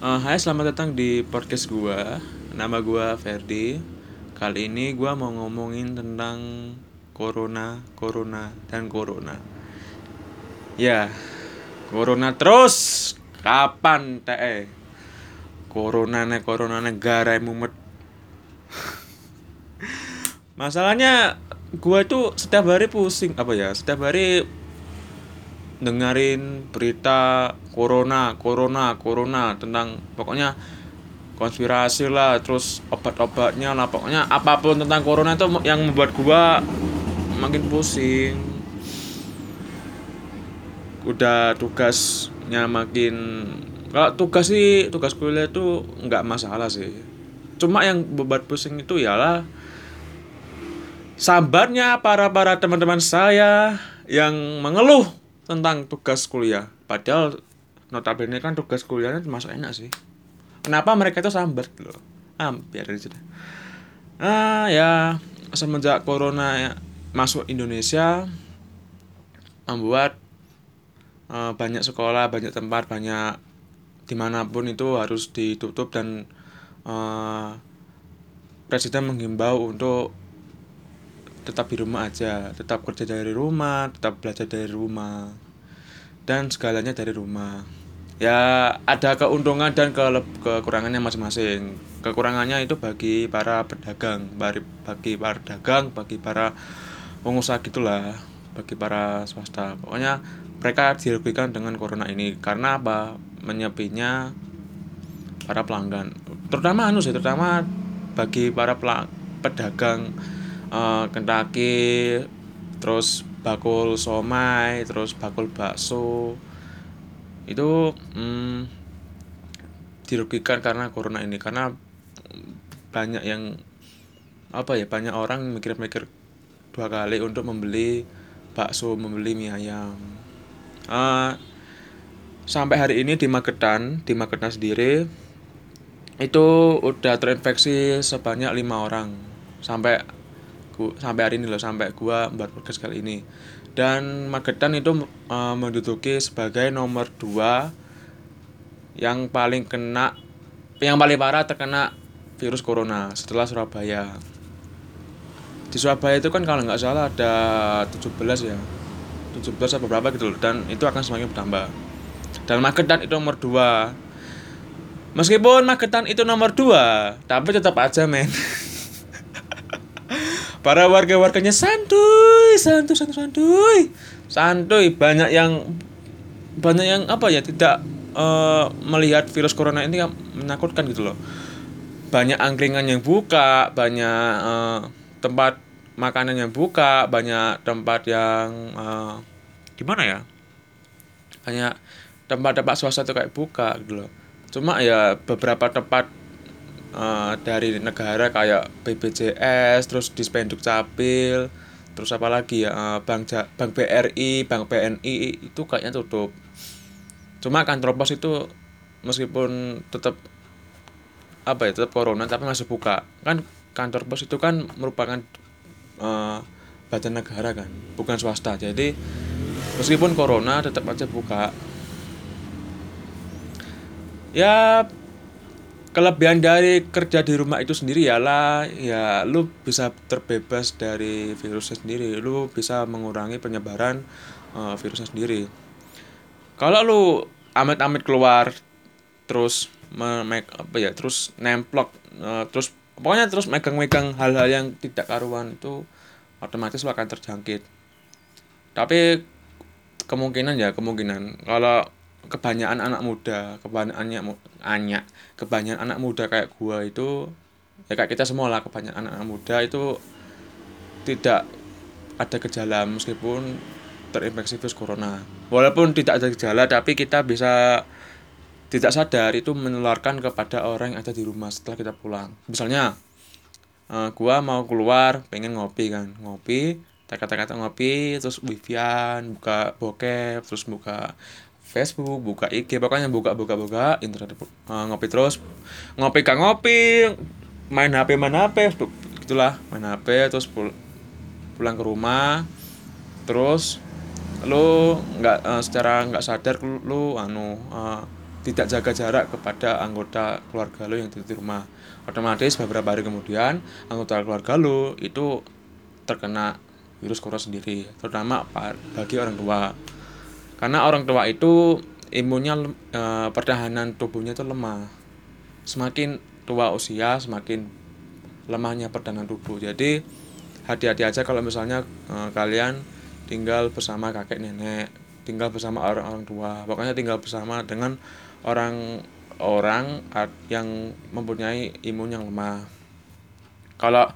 Uh, hai, selamat datang di podcast gua. Nama gua Ferdi. Kali ini gua mau ngomongin tentang corona, corona, dan corona. Ya, corona terus. Kapan teh? Corona nih, corona negara mumet. Masalahnya gua itu setiap hari pusing apa ya? Setiap hari dengerin berita corona, corona, corona tentang pokoknya konspirasi lah, terus obat-obatnya lah, pokoknya apa pun tentang corona itu yang membuat gua makin pusing. Udah tugasnya makin kalau tugas sih tugas kuliah itu nggak masalah sih. Cuma yang membuat pusing itu ialah sabarnya para para teman-teman saya yang mengeluh tentang tugas kuliah. Padahal notabene kan tugas kuliahnya termasuk enak sih. Kenapa mereka itu sambat loh? Ah, biar aja deh. Ah, ya semenjak corona masuk Indonesia membuat uh, banyak sekolah, banyak tempat, banyak di mana pun itu harus ditutup dan uh, presiden menghimbau untuk tetap di rumah aja, tetap kerja dari rumah, tetap belajar dari rumah, dan segalanya dari rumah. Ya ada keuntungan dan ke kekurangannya masing-masing. Kekurangannya itu bagi para pedagang, bagi para dagang, bagi para pengusaha gitulah, bagi para swasta. Pokoknya mereka dirugikan dengan corona ini karena apa? Menyepinya para pelanggan. Terutama anu sih, terutama bagi para pedagang uh, Kentucky terus bakul somai terus bakul bakso. Itu hmm, dirugikan karena corona ini karena banyak yang apa ya banyak orang mikir-mikir dua kali untuk membeli bakso membeli mie ayam. Uh, sampai hari ini di Magetan di Magetan sendiri itu udah terinfeksi sebanyak lima orang. Sampai gua, sampai hari ini loh sampai gua buat podcast kali ini. Dan Magetan itu uh, menduduki sebagai nomor dua yang paling kena yang paling parah terkena virus corona setelah Surabaya. Di Surabaya itu kan kalau nggak salah ada 17 ya 17 atau berapa gitu loh dan itu akan semakin bertambah. Dan Magetan itu nomor dua. Meskipun Magetan itu nomor dua tapi tetap aja men para warga-warganya santuy, santuy, santuy, santuy, santuy. Banyak yang banyak yang apa ya tidak uh, melihat virus corona ini menakutkan gitu loh. Banyak angkringan yang buka, banyak uh, tempat makanan yang buka, banyak tempat yang uh, gimana ya? Banyak tempat-tempat swasta tuh kayak buka gitu loh. Cuma ya beberapa tempat uh, dari negara kayak BPJS terus Dispenduk Capil terus apa lagi ya uh, Bank ja Bank BRI Bank BNI itu kayaknya tutup. Cuma kantor pos itu meskipun tetap apa ya tetap corona tapi masih buka. Kan kantor pos itu kan merupakan uh, badan negara kan bukan swasta. Jadi meskipun corona tetap aja buka. Ya kelebihan dari kerja di rumah itu sendiri ialah ya lu bisa terbebas dari virusnya sendiri. Lu bisa mengurangi penyebaran uh, virusnya sendiri. Kalau lu amit-amit keluar terus make apa ya terus nemplok uh, terus pokoknya terus megang-megang hal-hal yang tidak karuan itu otomatis lu akan terjangkit. Tapi kemungkinan ya kemungkinan. Kalau kebanyakan anak muda kebanyakan anak kebanyakan anak muda kayak gua itu ya kayak kita semua lah kebanyakan anak, -anak muda itu tidak ada gejala meskipun terinfeksi virus corona. Walaupun tidak ada gejala tapi kita bisa tidak sadar itu menularkan kepada orang yang ada di rumah setelah kita pulang. Misalnya uh, gua mau keluar pengen ngopi kan. Ngopi kata-kata ngopi terus wifian buka bokep terus buka Facebook, buka IG, pokoknya buka buka buka internet uh, ngopi terus. Ngopi kan ngopi main HP main HP gitulah main HP terus pul pulang ke rumah. Terus lu nggak uh, secara nggak sadar lu, lu anu uh, tidak jaga jarak kepada anggota keluarga lo yang di rumah. Otomatis beberapa hari kemudian anggota keluarga lo itu terkena virus corona sendiri terutama bagi orang tua karena orang tua itu imunnya e, pertahanan tubuhnya itu lemah. Semakin tua usia semakin lemahnya pertahanan tubuh. Jadi hati-hati aja kalau misalnya e, kalian tinggal bersama kakek nenek tinggal bersama orang-orang tua. Pokoknya tinggal bersama dengan orang-orang yang mempunyai imun yang lemah. Kalau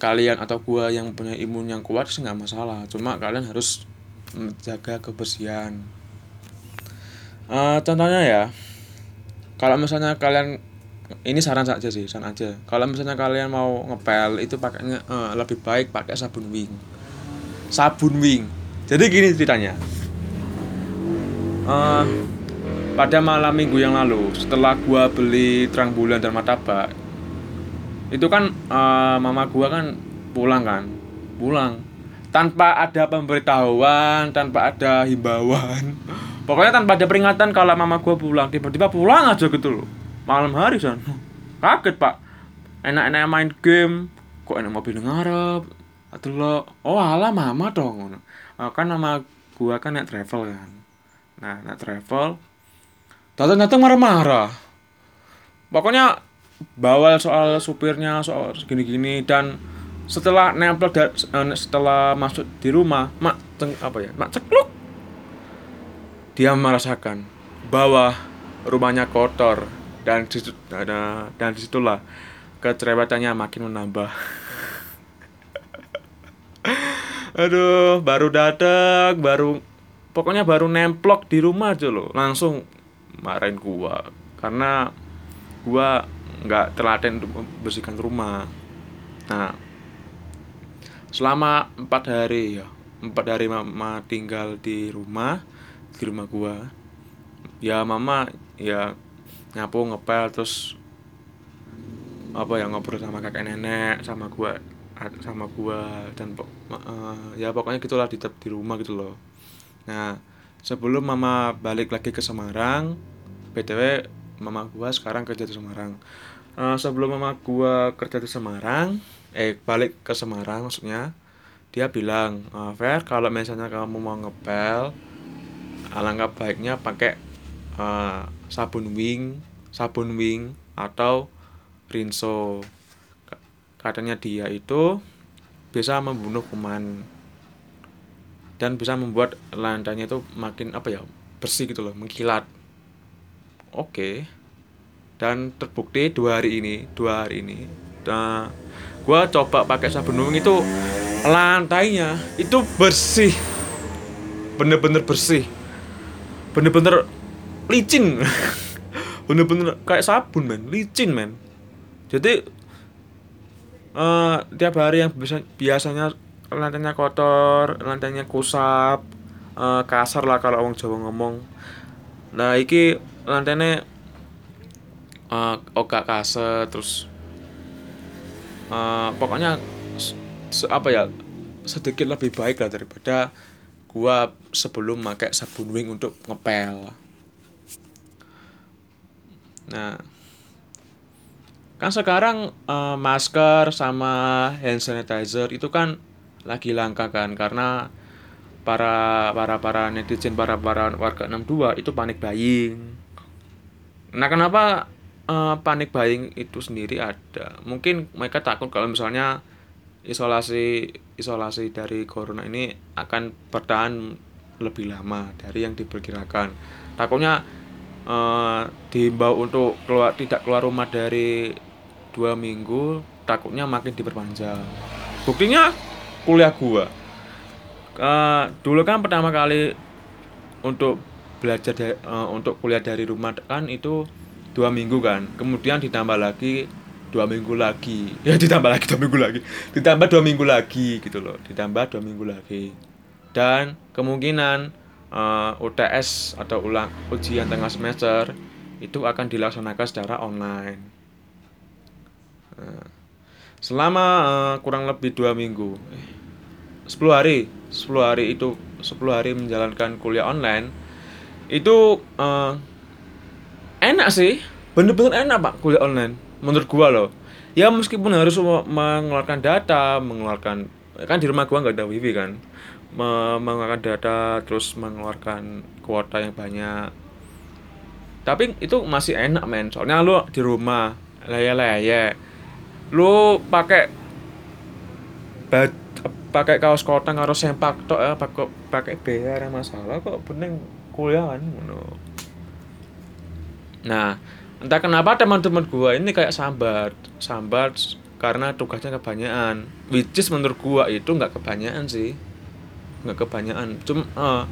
kalian atau gua yang punya imun yang kuat sih nggak masalah. Cuma kalian harus menjaga kebersihan. Uh, contohnya ya kalau misalnya kalian ini saran saja sih saran aja. Kalau misalnya kalian mau ngepel itu pakainya uh, lebih baik pakai sabun wing. Sabun wing. Jadi gini ceritanya. Uh, pada malam minggu yang lalu setelah gua beli terang bulan dan martabak itu kan uh, mama gua kan pulang kan? Pulang tanpa ada pemberitahuan tanpa ada himbauan. Pokoknya tanpa ada peringatan kalau mama gua pulang. Tiba-tiba pulang aja gitu loh. Malam hari san kaget pak. Enak-enak main game. Kok enak mobil ngarep? Atau lo. Oh ala mama dong uh, kan nama gua kan naik travel kan. Nah naik travel. Datang-datang marah-marah. Pokoknya bawal soal supirnya soal gini-gini dan setelah nempel da, eh, setelah masuk di rumah mak ceng, apa ya mak cekluk. Dia merasakan bahwa rumahnya kotor dan di situ, ada dan di situlah kecerewetannya makin menambah. Aduh baru datang baru pokoknya baru nemplok di rumah aja loh. Langsung marahin gua. Karena gua nggak telaten untuk membersihkan rumah. Nah selama empat hari ya. Empat hari mama tinggal di rumah di rumah gua. Ya mama ya nyapu ngepel terus apa ya ngobrol sama kakek nenek sama gua sama gua dan uh, ya pokoknya gitulah di di rumah gitu loh. Nah sebelum mama balik lagi ke Semarang btw mama gua sekarang kerja di Semarang. Uh, sebelum mama gua kerja di Semarang eh balik ke Semarang maksudnya. Dia bilang uh, Fer kalau misalnya kamu mau ngepel alangkah baiknya pakai uh, sabun wing sabun wing atau rinso. Katanya dia itu bisa membunuh kuman dan bisa membuat lantainya itu makin apa ya bersih gitu loh mengkilat. Oke. Dan terbukti dua hari ini dua hari ini nah gue coba pakai sabun nuang itu lantainya itu bersih. Bener-bener bersih. Bener-bener licin. Bener-bener kayak sabun men. Licin men. Jadi uh, tiap hari yang biasanya lantainya kotor lantainya kusap uh, kasar lah kalau orang Jawa ngomong. Nah iki lantainya uh, oga kase terus uh, pokoknya se apa ya sedikit lebih baik lah daripada gua sebelum pakai sabun wing untuk ngepel. Nah kan sekarang uh, masker sama hand sanitizer itu kan lagi langka kan karena para para para netizen para para warga 62 itu panik buying. Nah kenapa uh, panik buying itu sendiri ada. Mungkin mereka takut kalau misalnya isolasi isolasi dari corona ini akan bertahan lebih lama dari yang diperkirakan. Takutnya uh, diimbau untuk keluar tidak keluar rumah dari dua minggu takutnya makin diperpanjang. Buktinya kuliah gua. Uh, dulu kan pertama kali untuk belajar untuk kuliah dari rumah kan itu dua minggu kan. Kemudian ditambah lagi dua minggu lagi. Ya ditambah lagi dua minggu lagi. Ditambah dua minggu lagi gitu loh. Ditambah dua minggu lagi. Dan kemungkinan uh, eh, UTS atau ulang ujian tengah semester itu akan dilaksanakan secara online. Nah, selama uh, kurang lebih dua minggu eh, 10 hari 10 hari itu 10 hari menjalankan kuliah online itu uh, enak sih. Bener-bener enak pak kuliah online. Menurut gua loh. Ya meskipun harus me- mengeluarkan data mengeluarkan kan di rumah gua nggak ada wifi kan. Me- mengeluarkan data terus mengeluarkan kuota yang banyak. Tapi itu masih enak men. Soalnya lu di rumah leye-leye lu pakai baj pakai kaos kotang harus sempak tok ya pakai pakai BR masalah kok bening kuliah kan ngono nah entah kenapa teman-teman gua ini kayak sambat sambat karena tugasnya kebanyakan which is menurut gua itu nggak kebanyakan sih. Nggak kebanyakan. Cuma eh,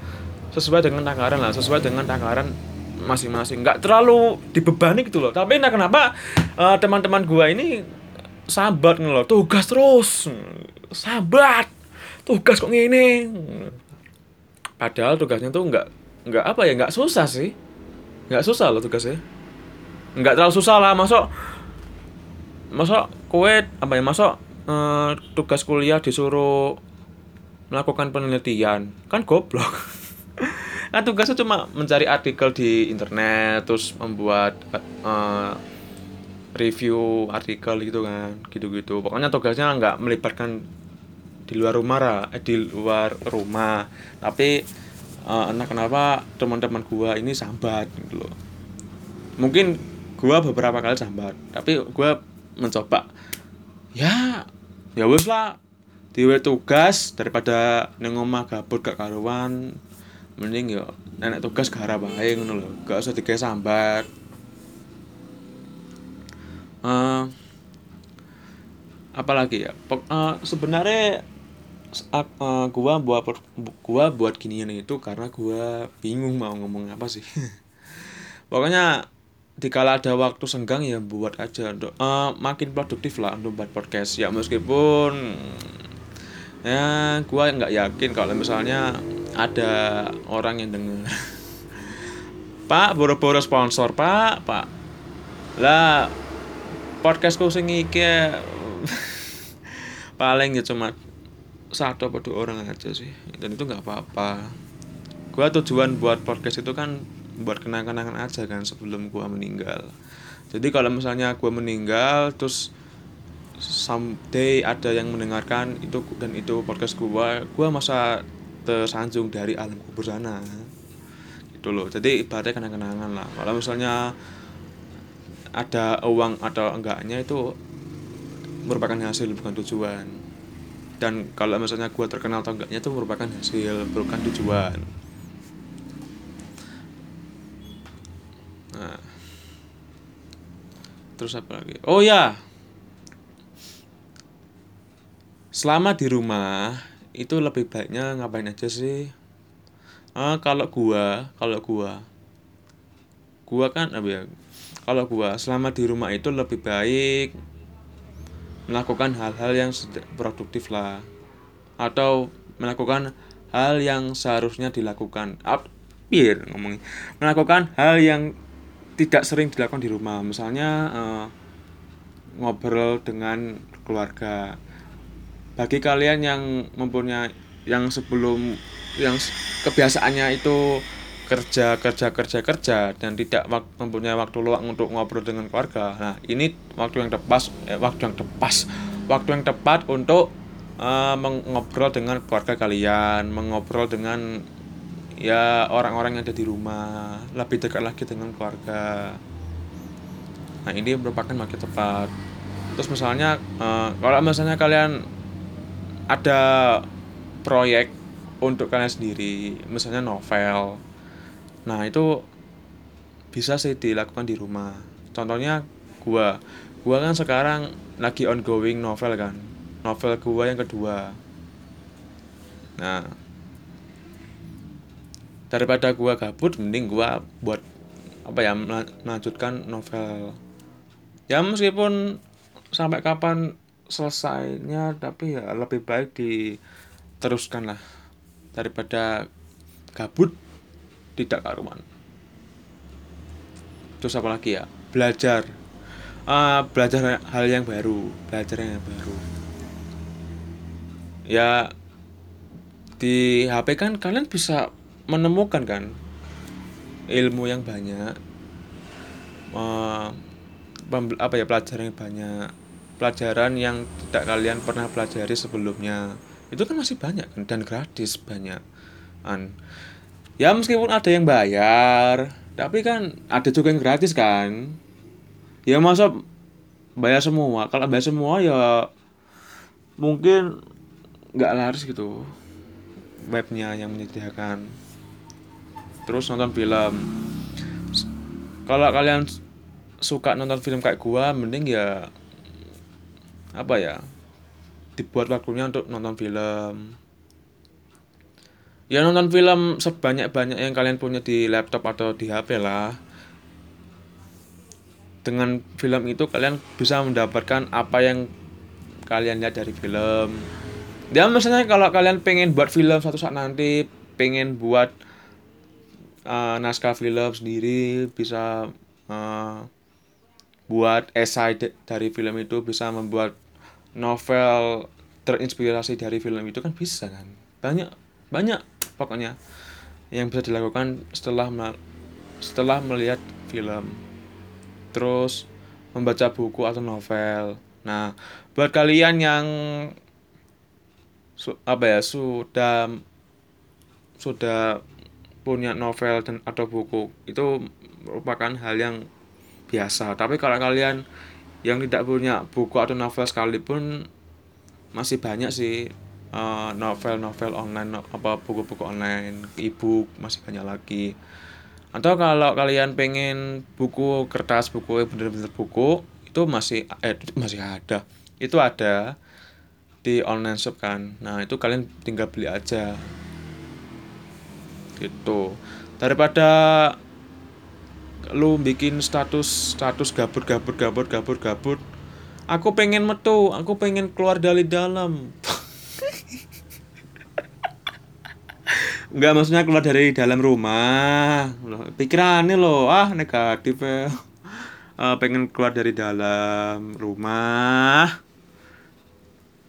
sesuai dengan takaran lah sesuai dengan takaran masing-masing. Nggak terlalu dibebani gitu loh. Tapi entah kenapa eh, teman-teman gua ini sambat nih loh. Tugas terus. Sambat. Tugas kok gini padahal tugasnya tuh nggak nggak apa ya nggak susah sih nggak susah loh tugasnya. Nggak terlalu susah lah masuk. Masuk kue apa ya masuk eh, tugas kuliah disuruh melakukan penelitian. Kan goblok. Kan tugasnya cuma mencari artikel di internet terus membuat eh, review artikel gitu kan gitu-gitu. Pokoknya tugasnya nggak melibatkan di luar rumah eh, di luar rumah. Tapi eh, entah kenapa teman-teman gua ini sambat gitu loh. Mungkin gua beberapa kali sambat tapi gua mencoba. Ya ya wes lah. Diwe tugas daripada neng omah gabut gak karuan mending yo nenek tugas garap bae ngono lho gak usah digawe sambat. Eh, apalagi ya? Eh, sebenarnya eh, gua buat gua buat ginian itu karena gua bingung mau ngomong apa sih. Pokoknya dikala ada waktu senggang ya buat aja untuk eh, makin produktif lah untuk buat podcast. Ya meskipun ya gua nggak yakin kalau misalnya ada orang yang denger. Pak boro-boro sponsor Pak Pak. Lah podcastku sing iki paling ya cuma satu apa dua orang aja sih. Dan itu nggak apa-apa. Gua tujuan buat podcast itu kan buat kenang-kenangan aja kan sebelum gua meninggal. Jadi kalau misalnya gua meninggal terus someday ada yang mendengarkan itu dan itu podcast gua gua masa tersanjung dari alam kubur sana. Gitu loh. Jadi ibaratnya kenang-kenangan lah. Kalau misalnya ada uang atau enggaknya itu merupakan hasil bukan tujuan dan kalau misalnya gua terkenal atau enggaknya itu merupakan hasil bukan tujuan. Nah. Terus apa lagi? Oh ya. Selama di rumah itu lebih baiknya ngapain aja sih? Ah kalau gua kalau gua. Gua kan apa ya? Kalau gua selama di rumah itu lebih baik melakukan hal-hal yang produktif lah. Atau melakukan hal yang seharusnya dilakukan. Biar ngomongin melakukan hal yang tidak sering dilakukan di rumah. Misalnya eh, ngobrol dengan keluarga. Bagi kalian yang mempunyai yang sebelum yang kebiasaannya itu kerja kerja kerja kerja dan tidak wak- mempunyai waktu luang untuk ngobrol dengan keluarga. Nah ini waktu yang tepat eh, waktu yang tepat waktu yang tepat untuk eh, mengobrol dengan keluarga kalian mengobrol dengan ya orang-orang yang ada di rumah lebih dekat lagi dengan keluarga. Nah ini merupakan waktu tepat. Terus misalnya eh, kalau misalnya kalian ada proyek untuk kalian sendiri misalnya novel nah itu bisa sih dilakukan di rumah. Contohnya gua. Gua kan sekarang lagi ongoing novel kan. Novel gua yang kedua. Nah daripada gua gabut mending gua buat apa ya mela- melanjutkan novel. Ya meskipun sampai kapan selesainya tapi ya lebih baik diteruskan lah. Daripada gabut tidak karuan. Terus apa lagi ya? Belajar. Ah, belajar hal yang baru belajar yang baru. Ya di HP kan kalian bisa menemukan kan ilmu yang banyak pembel- apa ya pelajaran yang banyak pelajaran yang tidak kalian pernah pelajari sebelumnya. Itu kan masih banyak kan dan gratis banyak an ya meskipun ada yang bayar tapi kan ada juga yang gratis kan. Ya masa bayar semua? Kalau bayar semua ya mungkin nggak laris gitu webnya yang menyediakan. Terus nonton film. Kalau kalian suka nonton film kayak gua mending ya apa ya dibuat waktunya untuk nonton film ya nonton film sebanyak-banyak yang kalian punya di laptop atau di HP lah. Dengan film itu kalian bisa mendapatkan apa yang kalian lihat dari film. Dan misalnya kalau kalian pengen buat film suatu saat nanti pengen buat uh, naskah film sendiri bisa uh, buat esai dari film itu bisa membuat novel terinspirasi dari film itu kan bisa kan? Banyak banyak pokoknya yang bisa dilakukan setelah setelah melihat film. Terus membaca buku atau novel. Nah buat kalian yang apa ya sudah sudah punya novel dan atau buku itu merupakan hal yang biasa. Tapi kalau kalian yang tidak punya buku atau novel sekalipun masih banyak sih eh, novel-novel online no- apa buku-buku online ebook masih banyak lagi. Atau kalau kalian pengen buku kertas buku bener-bener buku itu masih eh masih ada. Itu ada di online shop kan. Nah itu kalian tinggal beli aja. Gitu. Daripada lu bikin status status gabut gabut gabut gabut gabut aku pengen metu aku pengen keluar dari dalam Enggak maksudnya keluar dari dalam rumah. Pikirannya loh. Ah negatif. Ya Eh, pengen keluar dari dalam rumah.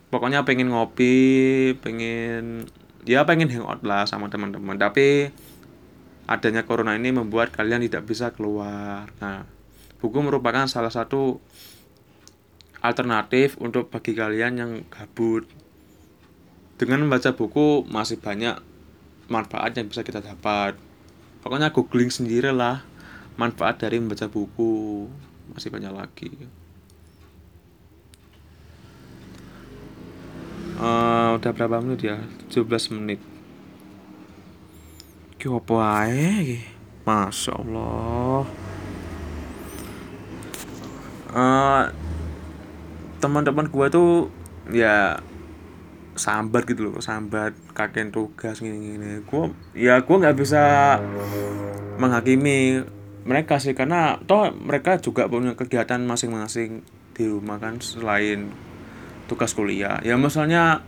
Pokoknya pengen ngopi pengen ya pengen hangout lah sama teman-teman. Tapi adanya corona ini membuat kalian tidak bisa keluar. Nah buku merupakan salah satu alternatif untuk bagi kalian yang gabut. Dengan membaca buku masih banyak manfaat yang bisa kita dapat. Pokoknya googling sendiri lah manfaat dari membaca buku. Masih banyak lagi. Eh, udah berapa menit ya? 17 menit. Ki ae? Masya Allah Eh, teman-teman gua tuh ya sambat gitu loh sambat kakek tugas gini-gini gua ya gua nggak bisa menghakimi mereka sih karena toh mereka juga punya kegiatan masing-masing di rumah kan selain tugas kuliah. Ya misalnya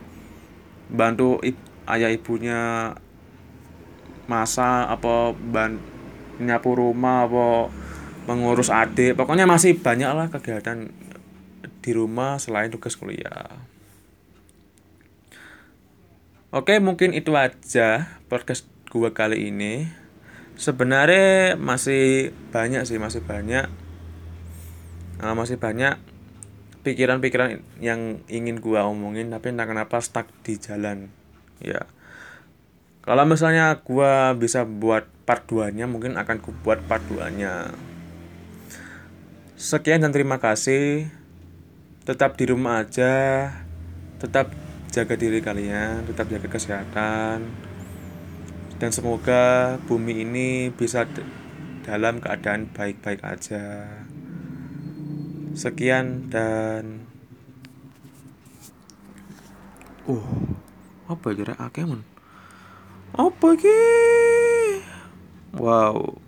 bantu ayah ibunya masak apa ban nyapu rumah apa mengurus adik. Pokoknya masih banyak lah kegiatan di rumah selain tugas kuliah Oke, mungkin itu aja podcast gua kali ini. Sebenarnya masih banyak sih, masih banyak. Eh, masih banyak pikiran-pikiran yang ingin gua omongin tapi entah kenapa stuck di jalan. Ya. Kalau misalnya gua bisa buat part 2-nya, mungkin akan ku buat part 2-nya. Sekian dan terima kasih. Tetap di rumah aja. Tetap jaga diri kalian, tetap jaga kesehatan. Dan semoga bumi ini bisa dalam keadaan baik-baik aja. Sekian dan Uh, apa kira akeh men? Apa iki? Wow.